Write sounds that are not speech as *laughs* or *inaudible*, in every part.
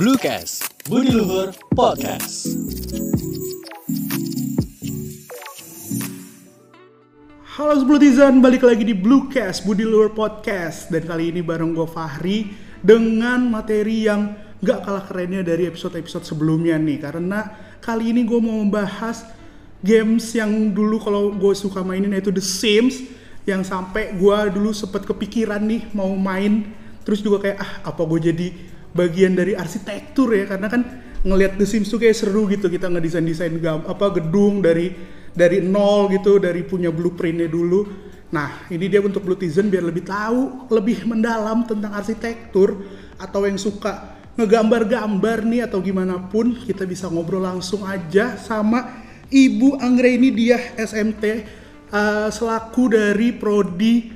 Bluecast, Budi Luhur Podcast. Halo Seblutisan, balik lagi di Bluecast, Budi Luhur Podcast. Dan kali ini bareng gue Fahri Dengan materi yang gak kalah kerennya dari episode-episode sebelumnya nih. Karena kali ini gue mau membahas games yang dulu kalau gue suka mainin yaitu The Sims Yang sampai gue dulu sempet kepikiran nih mau main. Terus juga kayak ah apa gue jadi bagian dari arsitektur ya Karena kan ngelihat The Sims tuh kayak seru gitu kita ngedesain-desain gam- apa gedung dari dari nol gitu dari punya blueprintnya dulu nah ini dia untuk Blutizen biar lebih tahu lebih mendalam tentang arsitektur atau yang suka ngegambar-gambar nih atau gimana pun kita bisa ngobrol langsung aja sama Ibu Anggreni dia SMT eh, selaku dari prodi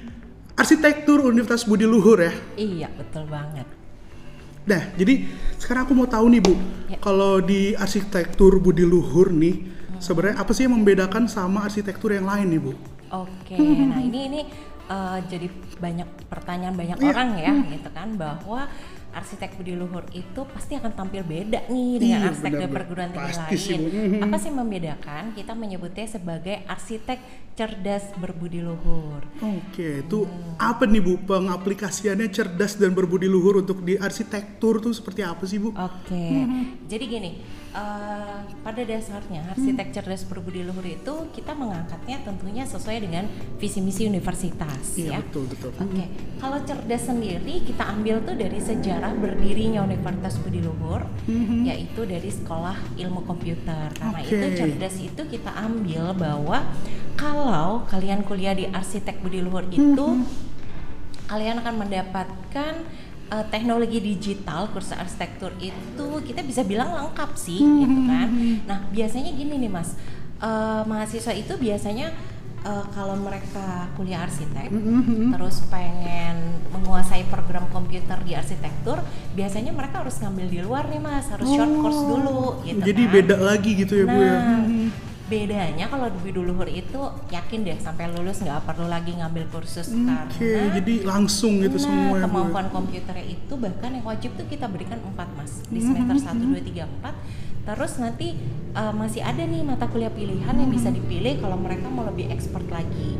arsitektur Universitas Budi Luhur ya Iya, betul banget. Nah, jadi sekarang aku mau tahu nih Bu, Ya. kalau di arsitektur Budi Luhur nih, sebenarnya apa sih yang membedakan sama arsitektur yang lain nih Bu? Oke, nah ini ini eh, jadi banyak pertanyaan banyak Iya. orang ya, gitu kan, bahwa arsitek Budi Luhur itu pasti akan tampil beda nih dengan Iya, arsitek dari perguruan tinggi Pasti sih, lain. Mhm. Apa sih membedakan? Kita menyebutnya sebagai arsitek cerdas berbudi luhur. Oke, itu apa nih Bu pengaplikasiannya cerdas dan berbudi luhur untuk di arsitektur tuh seperti apa sih Bu? Oke, Mm-hmm. jadi gini, eh, pada dasarnya arsitek cerdas berbudi luhur itu kita mengangkatnya tentunya sesuai dengan visi misi universitas Iya, ya. betul, betul. Oke, kalau cerdas sendiri kita ambil tuh dari sejarah berdirinya Universitas Budi Luhur, yaitu dari sekolah ilmu komputer. Karena. Oke. itu cerdas itu kita ambil bahwa kalau kalian kuliah di arsitek Budi Luhur itu Mm-hmm. kalian akan mendapatkan uh, teknologi digital kursus arsitektur itu kita bisa bilang lengkap sih gitu kan. Nah biasanya gini nih mas, uh, mahasiswa itu biasanya uh, kalau mereka kuliah arsitek terus pengen menguasai program komputer di arsitektur, biasanya mereka harus ngambil di luar nih mas, harus short course dulu gitu Oh, Jadi kan. beda lagi gitu ya Bu ya? Nah. Bedanya kalau di Budi Luhur itu yakin deh sampai lulus nggak perlu lagi ngambil kursus Oke, karena jadi langsung gitu nah, semua ya ya? kemampuan komputernya itu bahkan yang wajib tuh kita berikan 4 mas di semester 1, 2, 3, 4 terus nanti uh, masih ada nih mata kuliah pilihan yang bisa dipilih kalau mereka mau lebih expert lagi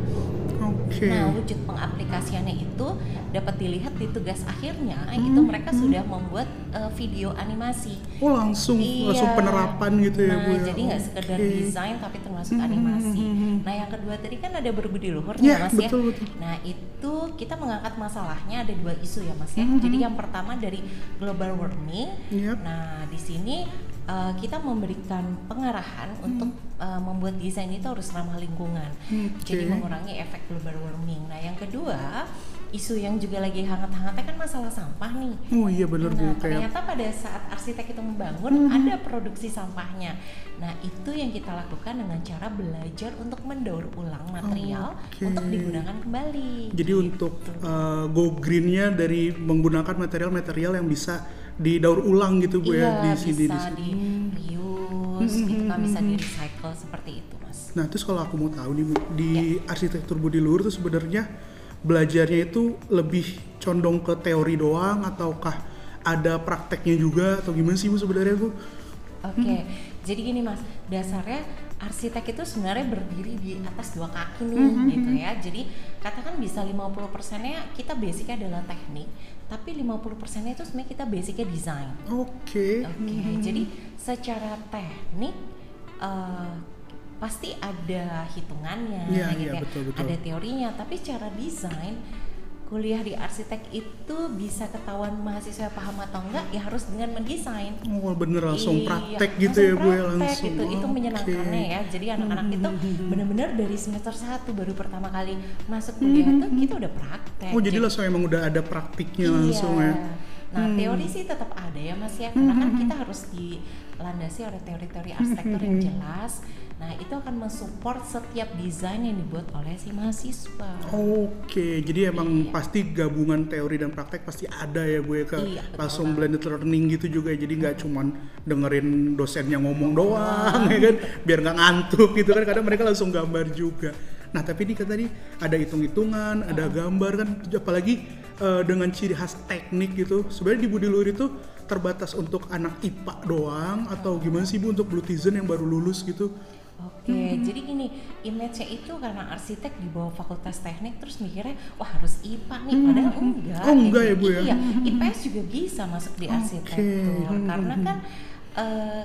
Oke. nah wujud pengaplikasiannya itu dapat dilihat di tugas akhirnya itu mereka sudah membuat uh, video animasi Oh langsung langsung Iya. penerapan gitu ya nah, Bu ya? jadi nggak sekedar Oke. desain tapi termasuk animasi. Nah, yang kedua tadi kan ada berbudi luhur Iya, ya Mas betul, ya. betul. Nah, itu kita mengangkat masalahnya ada dua isu ya Mas ya. Jadi yang pertama dari global warming. Yap. Nah, di sini uh, kita memberikan pengarahan untuk uh, membuat desain itu harus ramah lingkungan. Oke. Jadi mengurangi efek global warming. Nah, yang kedua, isu yang juga lagi hangat-hangatnya kan masalah sampah nih. Oh iya bener Bu, Nah, kayak ternyata pada saat arsitek itu membangun ada produksi sampahnya. Nah, itu yang kita lakukan dengan cara belajar untuk mendaur ulang material Oke. untuk digunakan kembali. Jadi Gitu. untuk uh, go greennya dari menggunakan material-material yang bisa didaur ulang gitu bu ya iya, di sini di bisa sini. di reuse, gitu kan bisa di recycle seperti itu, Mas. Nah terus kalau aku mau tahu nih bu di Ya. arsitektur Budi Luhur tuh sebenarnya belajarnya itu lebih condong ke teori doang ataukah ada prakteknya juga atau gimana sih bu sebenarnya bu? Oke, jadi gini mas, dasarnya arsitek itu sebenarnya berdiri di atas dua kaki nih gitu ya. Jadi katakan bisa 50 persennya kita basicnya adalah teknik, tapi 50 persennya itu sebenarnya kita basicnya desain. Oke. Oke, jadi secara teknik eh, pasti ada hitungannya, Iya, gitu iya, ya. betul, betul. ada teorinya. Tapi secara desain kuliah di arsitek itu bisa ketahuan mahasiswa paham atau enggak ya harus dengan mendesain. Oh bener langsung Iya, praktek gitu ya bu ya praktek langsung. gitu. itu Oke. menyenangkannya ya jadi anak-anak itu benar-benar dari semester 1 baru pertama kali masuk Hmm, kuliah itu kita udah praktek Oh jadi langsung emang udah ada praktiknya Iya. langsung ya? Nah, teori sih tetap ada ya Mas ya. Karena kan kita harus dilandasi oleh teori-teori arsitektur yang jelas. Nah, itu akan mensupport setiap desain yang dibuat oleh si mahasiswa. Oke, jadi emang Iya. pasti gabungan teori dan praktek pasti ada ya gue ke Iya, langsung banget. blended learning gitu juga. ya. Jadi nggak cuman dengerin dosennya ngomong doang ya kan, biar nggak ngantuk gitu kan. Kadang mereka langsung gambar juga. Nah tapi ini kan tadi ada hitung-hitungan, ada gambar kan, apalagi eh, dengan ciri khas teknik gitu. Sebenarnya di Budi Luhur itu terbatas untuk anak IPA doang atau gimana sih Bu untuk Blutizen yang baru lulus gitu? Oke, jadi gini, image-nya itu karena arsitek di bawah fakultas teknik terus mikirnya wah harus IPA nih, padahal enggak. Oh, enggak ya, Bu, ya? Iya, IPS juga bisa masuk di arsitektur Hmm, karena kan eh,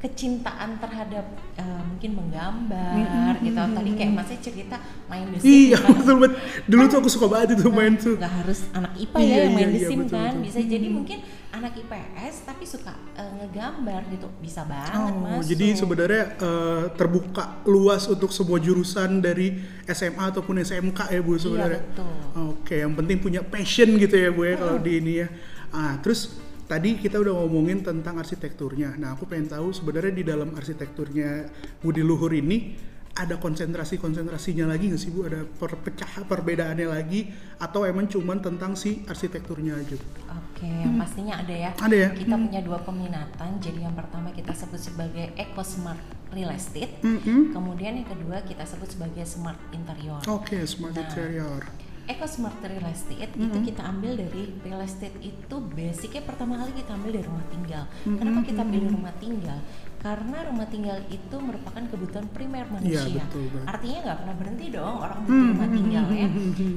kecintaan terhadap eh, mungkin menggambar gitu. Tadi kayak Masnya cerita main Hmm, Iya kan. betul betul. Dulu tuh aku suka banget itu main tuh. nggak harus anak IPA Iya, ya yang main iya, The iya, betul, kan betul. bisa jadi mungkin anak IPS tapi suka eh, ngegambar gitu bisa banget Oh, masuk jadi sebenarnya eh, terbuka luas untuk semua jurusan dari SMA ataupun SMK ya Bu sebenarnya. betul. Oke, yang penting punya passion gitu ya Bu ya kalau di ini ya. Ah, terus tadi kita udah ngomongin tentang arsitekturnya. Nah, aku pengen tahu sebenarnya di dalam arsitekturnya Budi Luhur ini ada konsentrasi-konsentrasinya lagi nggak sih Bu? Ada perpecah perbedaannya lagi atau emang cuman tentang si arsitekturnya aja? Oke, yang pastinya ada ya. Ada ya? Kita punya dua peminatan. Jadi yang pertama kita sebut sebagai Eco Smart Real Estate. Mm-mm. Kemudian yang kedua kita sebut sebagai Smart Interior. Oke, smart Nah. interior. Eco Smart Real Estate itu kita ambil dari real estate itu basicnya pertama kali kita ambil dari rumah tinggal. Kenapa kita pilih rumah tinggal? Karena rumah tinggal itu merupakan kebutuhan primer manusia. Iya, betul banget. Artinya nggak pernah berhenti dong orang butuh rumah tinggal ya.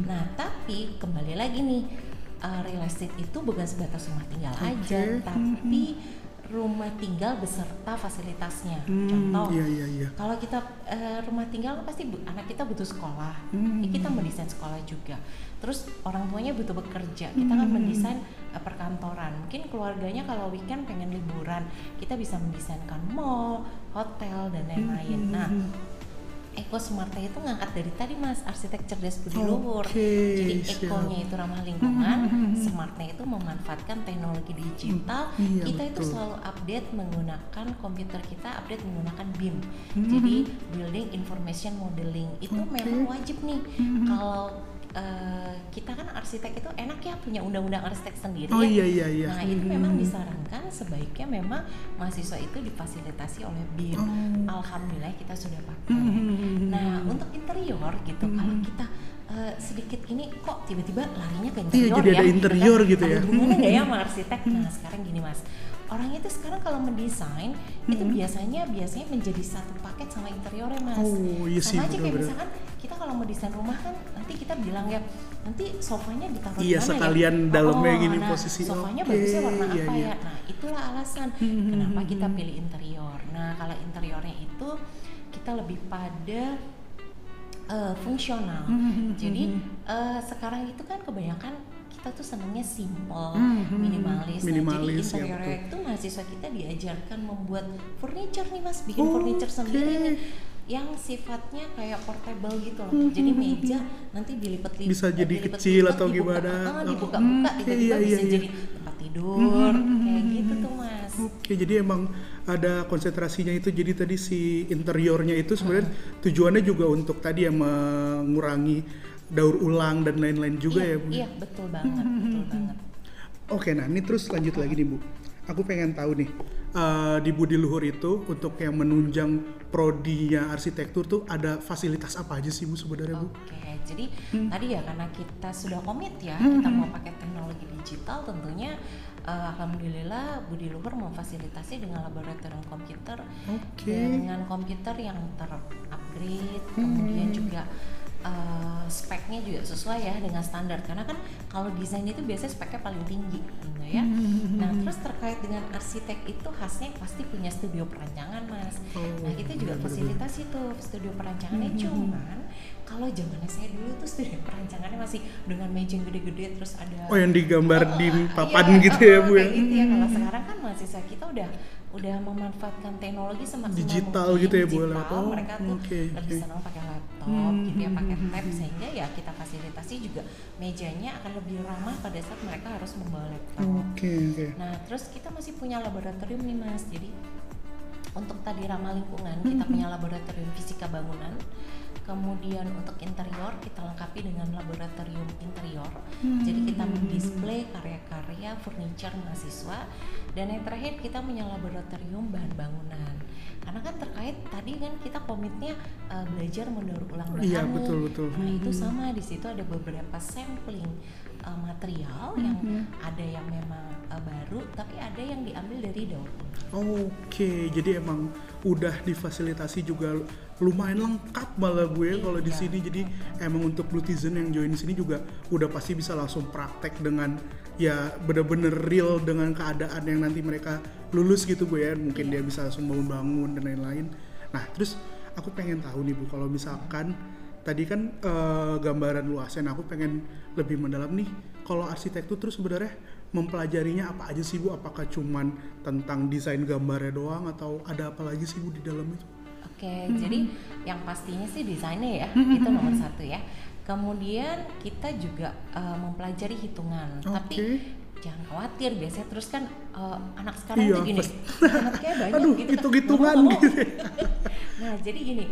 Nah tapi kembali lagi nih uh, real estate itu bukan sebatas rumah tinggal aja, tapi rumah tinggal beserta fasilitasnya. Hmm, Contoh, iya iya iya. kalau kita eh, rumah tinggal kan pasti bu- anak kita butuh sekolah, Hmm. Ya, kita mendesain sekolah juga. Terus orang tuanya butuh bekerja, kita kan Hmm. mendesain eh, perkantoran. Mungkin keluarganya kalau weekend pengen liburan, kita bisa mendesainkan mall, hotel dan lain-lain. Hmm. Nah, Eko Smarta itu ngangkat dari tadi mas arsitek cerdas budi luhur. Jadi siap. ekonya itu ramah lingkungan, smartnya itu memanfaatkan teknologi digital. Iya, kita itu selalu update menggunakan komputer kita, update menggunakan BIM. Hmm. Jadi building information modeling itu memang wajib nih. Kalau eh, kita kan arsitek itu enak ya punya undang-undang arsitek sendiri Oh ya. iya iya iya. Nah itu memang disarankan sebaiknya memang mahasiswa itu difasilitasi oleh BIM. Oh. Alhamdulillah kita sudah pakai. Hmm. Nah untuk interior gitu kalau kita eh, sedikit ini kok tiba-tiba larinya ke Iya, interior jadi ya. ada interior gitu ya. Ada hubungannya ya sama arsitek? Nah sekarang gini mas, orang itu sekarang kalau mendesain itu biasanya biasanya menjadi satu paket sama interiornya mas. Oh, iya sih, sama aja kayak misalkan kita kalau mau desain rumah kan nanti kita bilang ya nanti sofanya ditaruh Iya, di mana sekalian ya? dalamnya gini nah, posisi. Sofanya Oke, bagusnya warna iya, apa iya. ya? Nah itulah alasan *laughs* kenapa kita pilih interior. Nah kalau interiornya itu kita lebih pada eh, fungsional. *laughs* Jadi eh, sekarang itu kan kebanyakan kita tuh senangnya simple, minimalis. *laughs* Minimalis, nah, ya, jadi interiornya betul. itu mahasiswa kita diajarkan membuat furniture nih mas, bikin Oke. furniture sendiri nih yang sifatnya kayak portable gitu loh. Jadi meja nanti dilipat-lipat Bisa jadi kecil atau gimana. dibuka-buka Oke, tiba-tiba iya, iya, bisa iya. jadi tempat tidur kayak gitu tuh mas. Oke, jadi emang ada konsentrasinya itu. Jadi tadi si interiornya itu sebenarnya Hmm. tujuannya juga untuk tadi ya mengurangi daur ulang dan lain-lain juga iya, ya Bu. Iya betul banget, betul banget. Oke, nah ini terus lanjut lagi nih Bu. Aku pengen tahu nih eh, di Budi Luhur itu untuk yang menunjang prodinya arsitektur tuh ada fasilitas apa aja sih Bu sebenarnya Bu? Oke, jadi Hmm. tadi ya karena kita sudah komit ya, kita mau pakai teknologi digital, tentunya eh, alhamdulillah Budi Luhur memfasilitasi dengan laboratorium komputer Oke. dengan komputer yang terupgrade, Hmm. kemudian juga eh, speknya juga sesuai ya dengan standar karena kan kalau desain itu biasanya speknya paling tinggi gitu ya. *laughs* Nah terus terkait dengan arsitek itu khasnya pasti punya studio perancangan mas. Oh, nah kita juga benar-benar. fasilitas itu studio perancangannya Hmm. cuman kalau zamannya saya dulu tuh studio perancangannya masih dengan meja gede-gede terus ada Oh yang digambar Oh, di oh, papan iya, gitu oh, ya oh, Bu ya? gitu ya kalau sekarang kan mahasiswa kita udah udah memanfaatkan teknologi semaksimal Digital mungkin, gitu ya, Bu, digital, lewat- oh, mereka tuh oke, lebih oke. senang pakai laptop Hmm, gitu ya pakai hmm, tab hmm, sehingga ya kita fasilitasi juga mejanya akan lebih ramah pada saat mereka harus membawa laptop Oke oke. Nah, terus kita masih punya laboratorium nih Mas. Jadi untuk tadi ramah lingkungan, kita punya laboratorium fisika bangunan. Kemudian untuk interior kita lengkapi dengan laboratorium interior. Jadi kita mendisplay karya-karya furniture mahasiswa dan yang terakhir kita punya laboratorium bahan bangunan. Karena kan terkait tadi kan kita komitnya uh, belajar mendaur ulang bahan Iya, betul, betul. nah itu Mhm. sama di situ ada beberapa sampling uh, material Mhm. yang ada yang memang uh, baru tapi ada yang diambil dari daur ulang Oke, jadi emang udah difasilitasi juga lumayan lengkap malah gue kalau di Iya. sini. Jadi emang untuk Blutizen yang join di sini juga udah pasti bisa langsung praktek dengan ya bener-bener real dengan keadaan yang nanti mereka lulus gitu gue ya. Mungkin dia Iya. bisa langsung bangun-bangun dan lain-lain. Nah, terus aku pengen tahu nih Bu, kalau misalkan tadi kan eh, gambaran luasnya, nah aku pengen lebih mendalam nih. Kalau arsitektur terus sebenarnya mempelajarinya apa aja sih Bu? Apakah cuman tentang desain gambarnya doang atau ada apa lagi sih Bu di dalam itu? Oke, jadi yang pastinya sih desainnya ya, itu nomor satu ya. Kemudian kita juga uh, mempelajari hitungan, tapi Oke. jangan khawatir. Biasanya terus kan uh, anak sekarang Iya, tuh gini, anaknya banyak Aduh, gitu. kan. hitung-hitungan Mau, mau. gitu ya. *laughs* nah, jadi gini,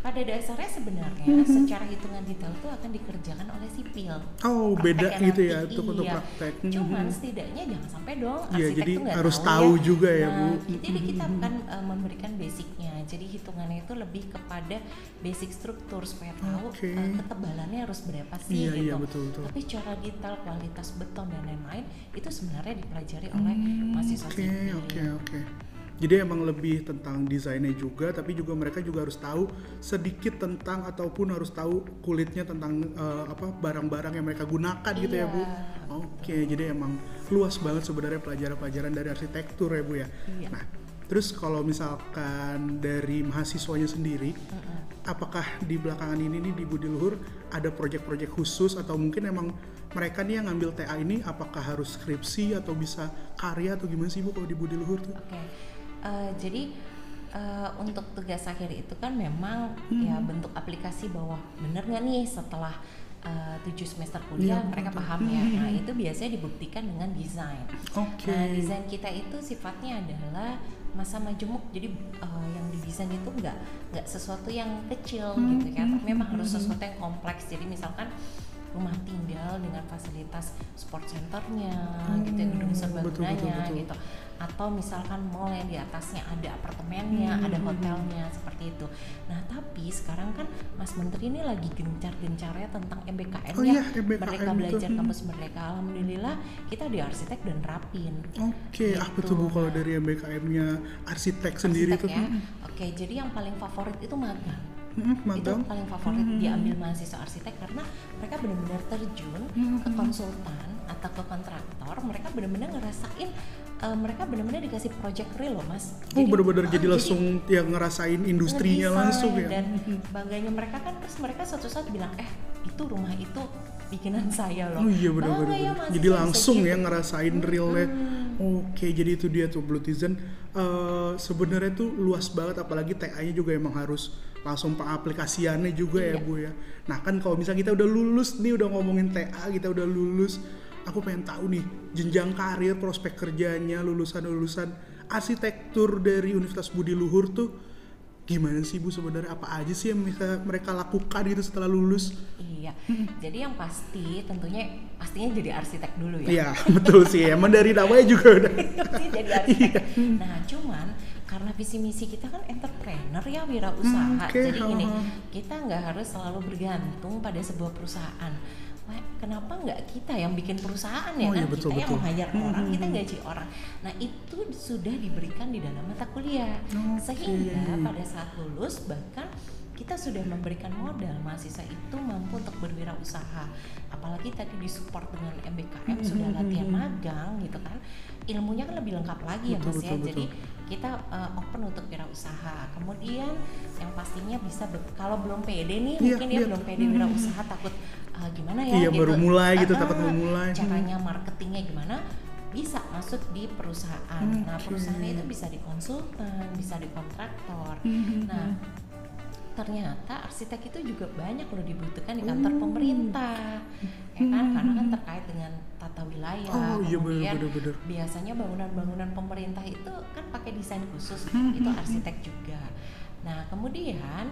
pada dasarnya sebenarnya Mm-hmm. secara hitungan detail itu akan dikerjakan oleh sipil. Oh, beda Prakteknya gitu ya untuk untuk iya. praktek. Cuman Mhm. setidaknya jangan sampai dong Iya, arsitek jadi tuh nggak harus tahu, tahu ya. juga ya, Nah, Bu. Jadi kita Mhm. akan uh, memberikan basicnya. Jadi hitungannya itu lebih kepada basic struktur supaya tahu Oke. uh, ketebalannya harus berapa sih Iya, gitu. iya, betul, betul. Tapi secara detail kualitas beton dan lain-lain itu sebenarnya dipelajari oleh mahasiswa Hmm, Oke, sipil. oke, oke. Jadi emang lebih tentang desainnya juga, tapi juga mereka juga harus tahu sedikit tentang ataupun harus tahu kulitnya tentang eh, apa barang-barang yang mereka gunakan gitu ya bu. Iya, Oke, jadi emang luas banget sebenarnya pelajaran-pelajaran dari arsitektur ya bu ya. Iya. Nah, terus kalau misalkan dari mahasiswanya sendiri, Mm-mm. apakah di belakangan ini nih di Budi Luhur ada proyek-proyek khusus atau mungkin emang mereka nih yang ngambil TA ini apakah harus skripsi atau bisa karya atau gimana sih bu kalau di Budi Luhur tuh? Oke, Eh, jadi eh, untuk tugas akhir itu kan memang Hmm. ya bentuk aplikasi bahwa bener nggak nih setelah eh, tujuh semester kuliah Iya, mereka betul. paham ya. Nah itu biasanya dibuktikan dengan desain. Oke. Nah desain kita itu sifatnya adalah masa majemuk jadi eh, yang didesain itu nggak nggak sesuatu yang kecil Hmm, gitu kan memang harus sesuatu yang kompleks jadi misalkan rumah tinggal dengan fasilitas sport centernya gitu ya gedung Hmm, serbaguna-nya gitu atau misalkan mall yang di atasnya ada apartemennya ada Hmm, hotelnya seperti itu nah tapi sekarang kan Mas Menteri ini lagi gencar-gencarnya tentang MBKM Oh ya iya, Merdeka itu. Belajar Hmm. Kampus Merdeka Alhamdulillah kita di arsitek dan rapin Oke, apa Gitu. tuh bu kalau dari MBKM-nya arsitek sendiri Arsitek tuh? ya. Oke, jadi yang paling favorit itu magang. Hmm, Itu paling favorit Hmm. diambil mahasiswa arsitek karena mereka benar-benar terjun Hmm. ke konsultan atau ke kontraktor. Mereka benar-benar ngerasain eh, mereka benar-benar dikasih project real loh, Mas. Oh, bener-bener ah, jadi langsung yang ngerasain industrinya langsung ya? Dan bangganya mereka kan terus mereka suatu saat bilang, "Eh, itu rumah itu bikinan *laughs* saya loh." Oh iya benar-benar. ya jadi langsung ya ngerasain realnya. Hmm. Oke, jadi itu dia tuh Blutizen. Sebenarnya tuh luas banget, apalagi TA-nya juga emang harus langsung pengaplikasiannya juga ya Iya. bu ya. Nah kan kalau misalnya kita udah lulus nih, udah ngomongin TA, kita udah lulus, aku pengen tahu nih jenjang karir, prospek kerjanya, lulusan-lulusan arsitektur dari Universitas Budi Luhur tuh gimana sih bu sebenarnya apa aja sih yang mereka mereka lakukan gitu setelah lulus? Iya. Jadi yang pasti tentunya pastinya jadi arsitek dulu ya. Iya betul sih, emang dari namanya juga udah. Pasti *laughs* jadi *laughs* arsitek. Nah, cuman karena visi misi kita kan entrepreneur ya wirausaha. Hmm, oke, Jadi gini, kita nggak harus selalu bergantung pada sebuah perusahaan. Kenapa nggak kita yang bikin perusahaan ya Oh, iya, kan? betul, kita yang betul. menghajar Hmm, orang, hmm, kita hmm. gaji orang. Nah itu sudah diberikan di dalam mata kuliah, Oke. sehingga pada saat lulus bahkan kita sudah memberikan modal mahasiswa itu mampu untuk berwirausaha apalagi tadi disupport dengan MBKM Hmm, sudah latihan magang gitu kan ilmunya kan lebih lengkap lagi ya Betul, mas ya betul, jadi kita uh, open untuk wirausaha kemudian yang pastinya bisa kalau belum pede nih Iya, mungkin dia iya. belum pede Hmm. wirausaha takut uh, gimana ya Iya, gitu baru mulai gitu, Ah, takut mau mulai. Caranya marketingnya gimana bisa masuk di perusahaan nah Oke. perusahaannya itu bisa di konsultan bisa di kontraktor Hmm, nah ternyata arsitek itu juga banyak loh dibutuhkan di kantor pemerintah. Ya kan? Karena kan terkait dengan tata wilayah Oh, iya, kemudian bener-bener. biasanya bangunan-bangunan pemerintah itu kan pakai desain khusus Hmm, itu arsitek juga. Nah kemudian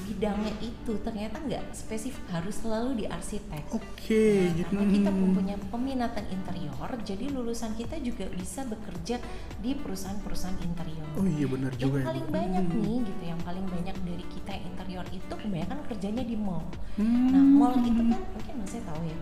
bidangnya itu ternyata nggak spesifik harus selalu di arsitek. Oke, gitu. Karena kita Hmm. mempunyai peminatan interior, jadi lulusan kita juga bisa bekerja di perusahaan-perusahaan interior. Oh iya benar yang juga ya. paling banyak Hmm. nih gitu, yang paling banyak dari kita yang interior itu kebanyakan kerjanya di mall. Hmm. Nah, mall itu kan mungkin masih tahu ya.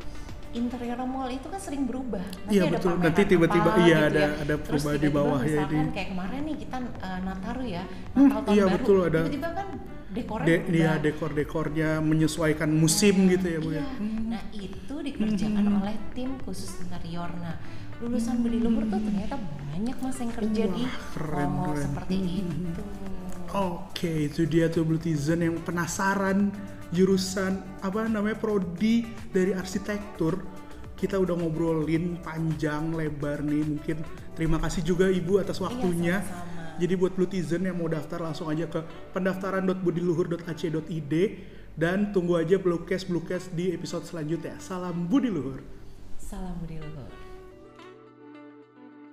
Interior mall itu kan sering berubah. Nanti Iya, ada betul. Nanti tiba-tiba, apa iya, gitu ada- ya. ada perubahan di bawah ya, Misalkan di- kayak kemarin nih kita uh, Nataru ya, Hmm, Natal tahun iya, baru. betul, ada- Tiba-tiba kan dekornya De, iya dekor-dekornya menyesuaikan musim gitu ya bu Iya. ya. Hmm. Nah itu dikerjakan oleh tim khusus interior. Nah lulusan budi luhur tuh ternyata banyak mas yang kerja di Wah, keren, mall keren. seperti itu. Oke, itu dia tuh Blutizen yang penasaran jurusan apa namanya prodi dari arsitektur. Kita udah ngobrolin panjang lebar nih. Mungkin terima kasih juga Ibu atas waktunya. Iya, sama-sama. Jadi buat Blutizen yang mau daftar langsung aja ke pendaftaran.budiluhur.ac.id dan tunggu aja Bluecast Bluecast di episode selanjutnya. Salam Budi Luhur. Salam budi luhur.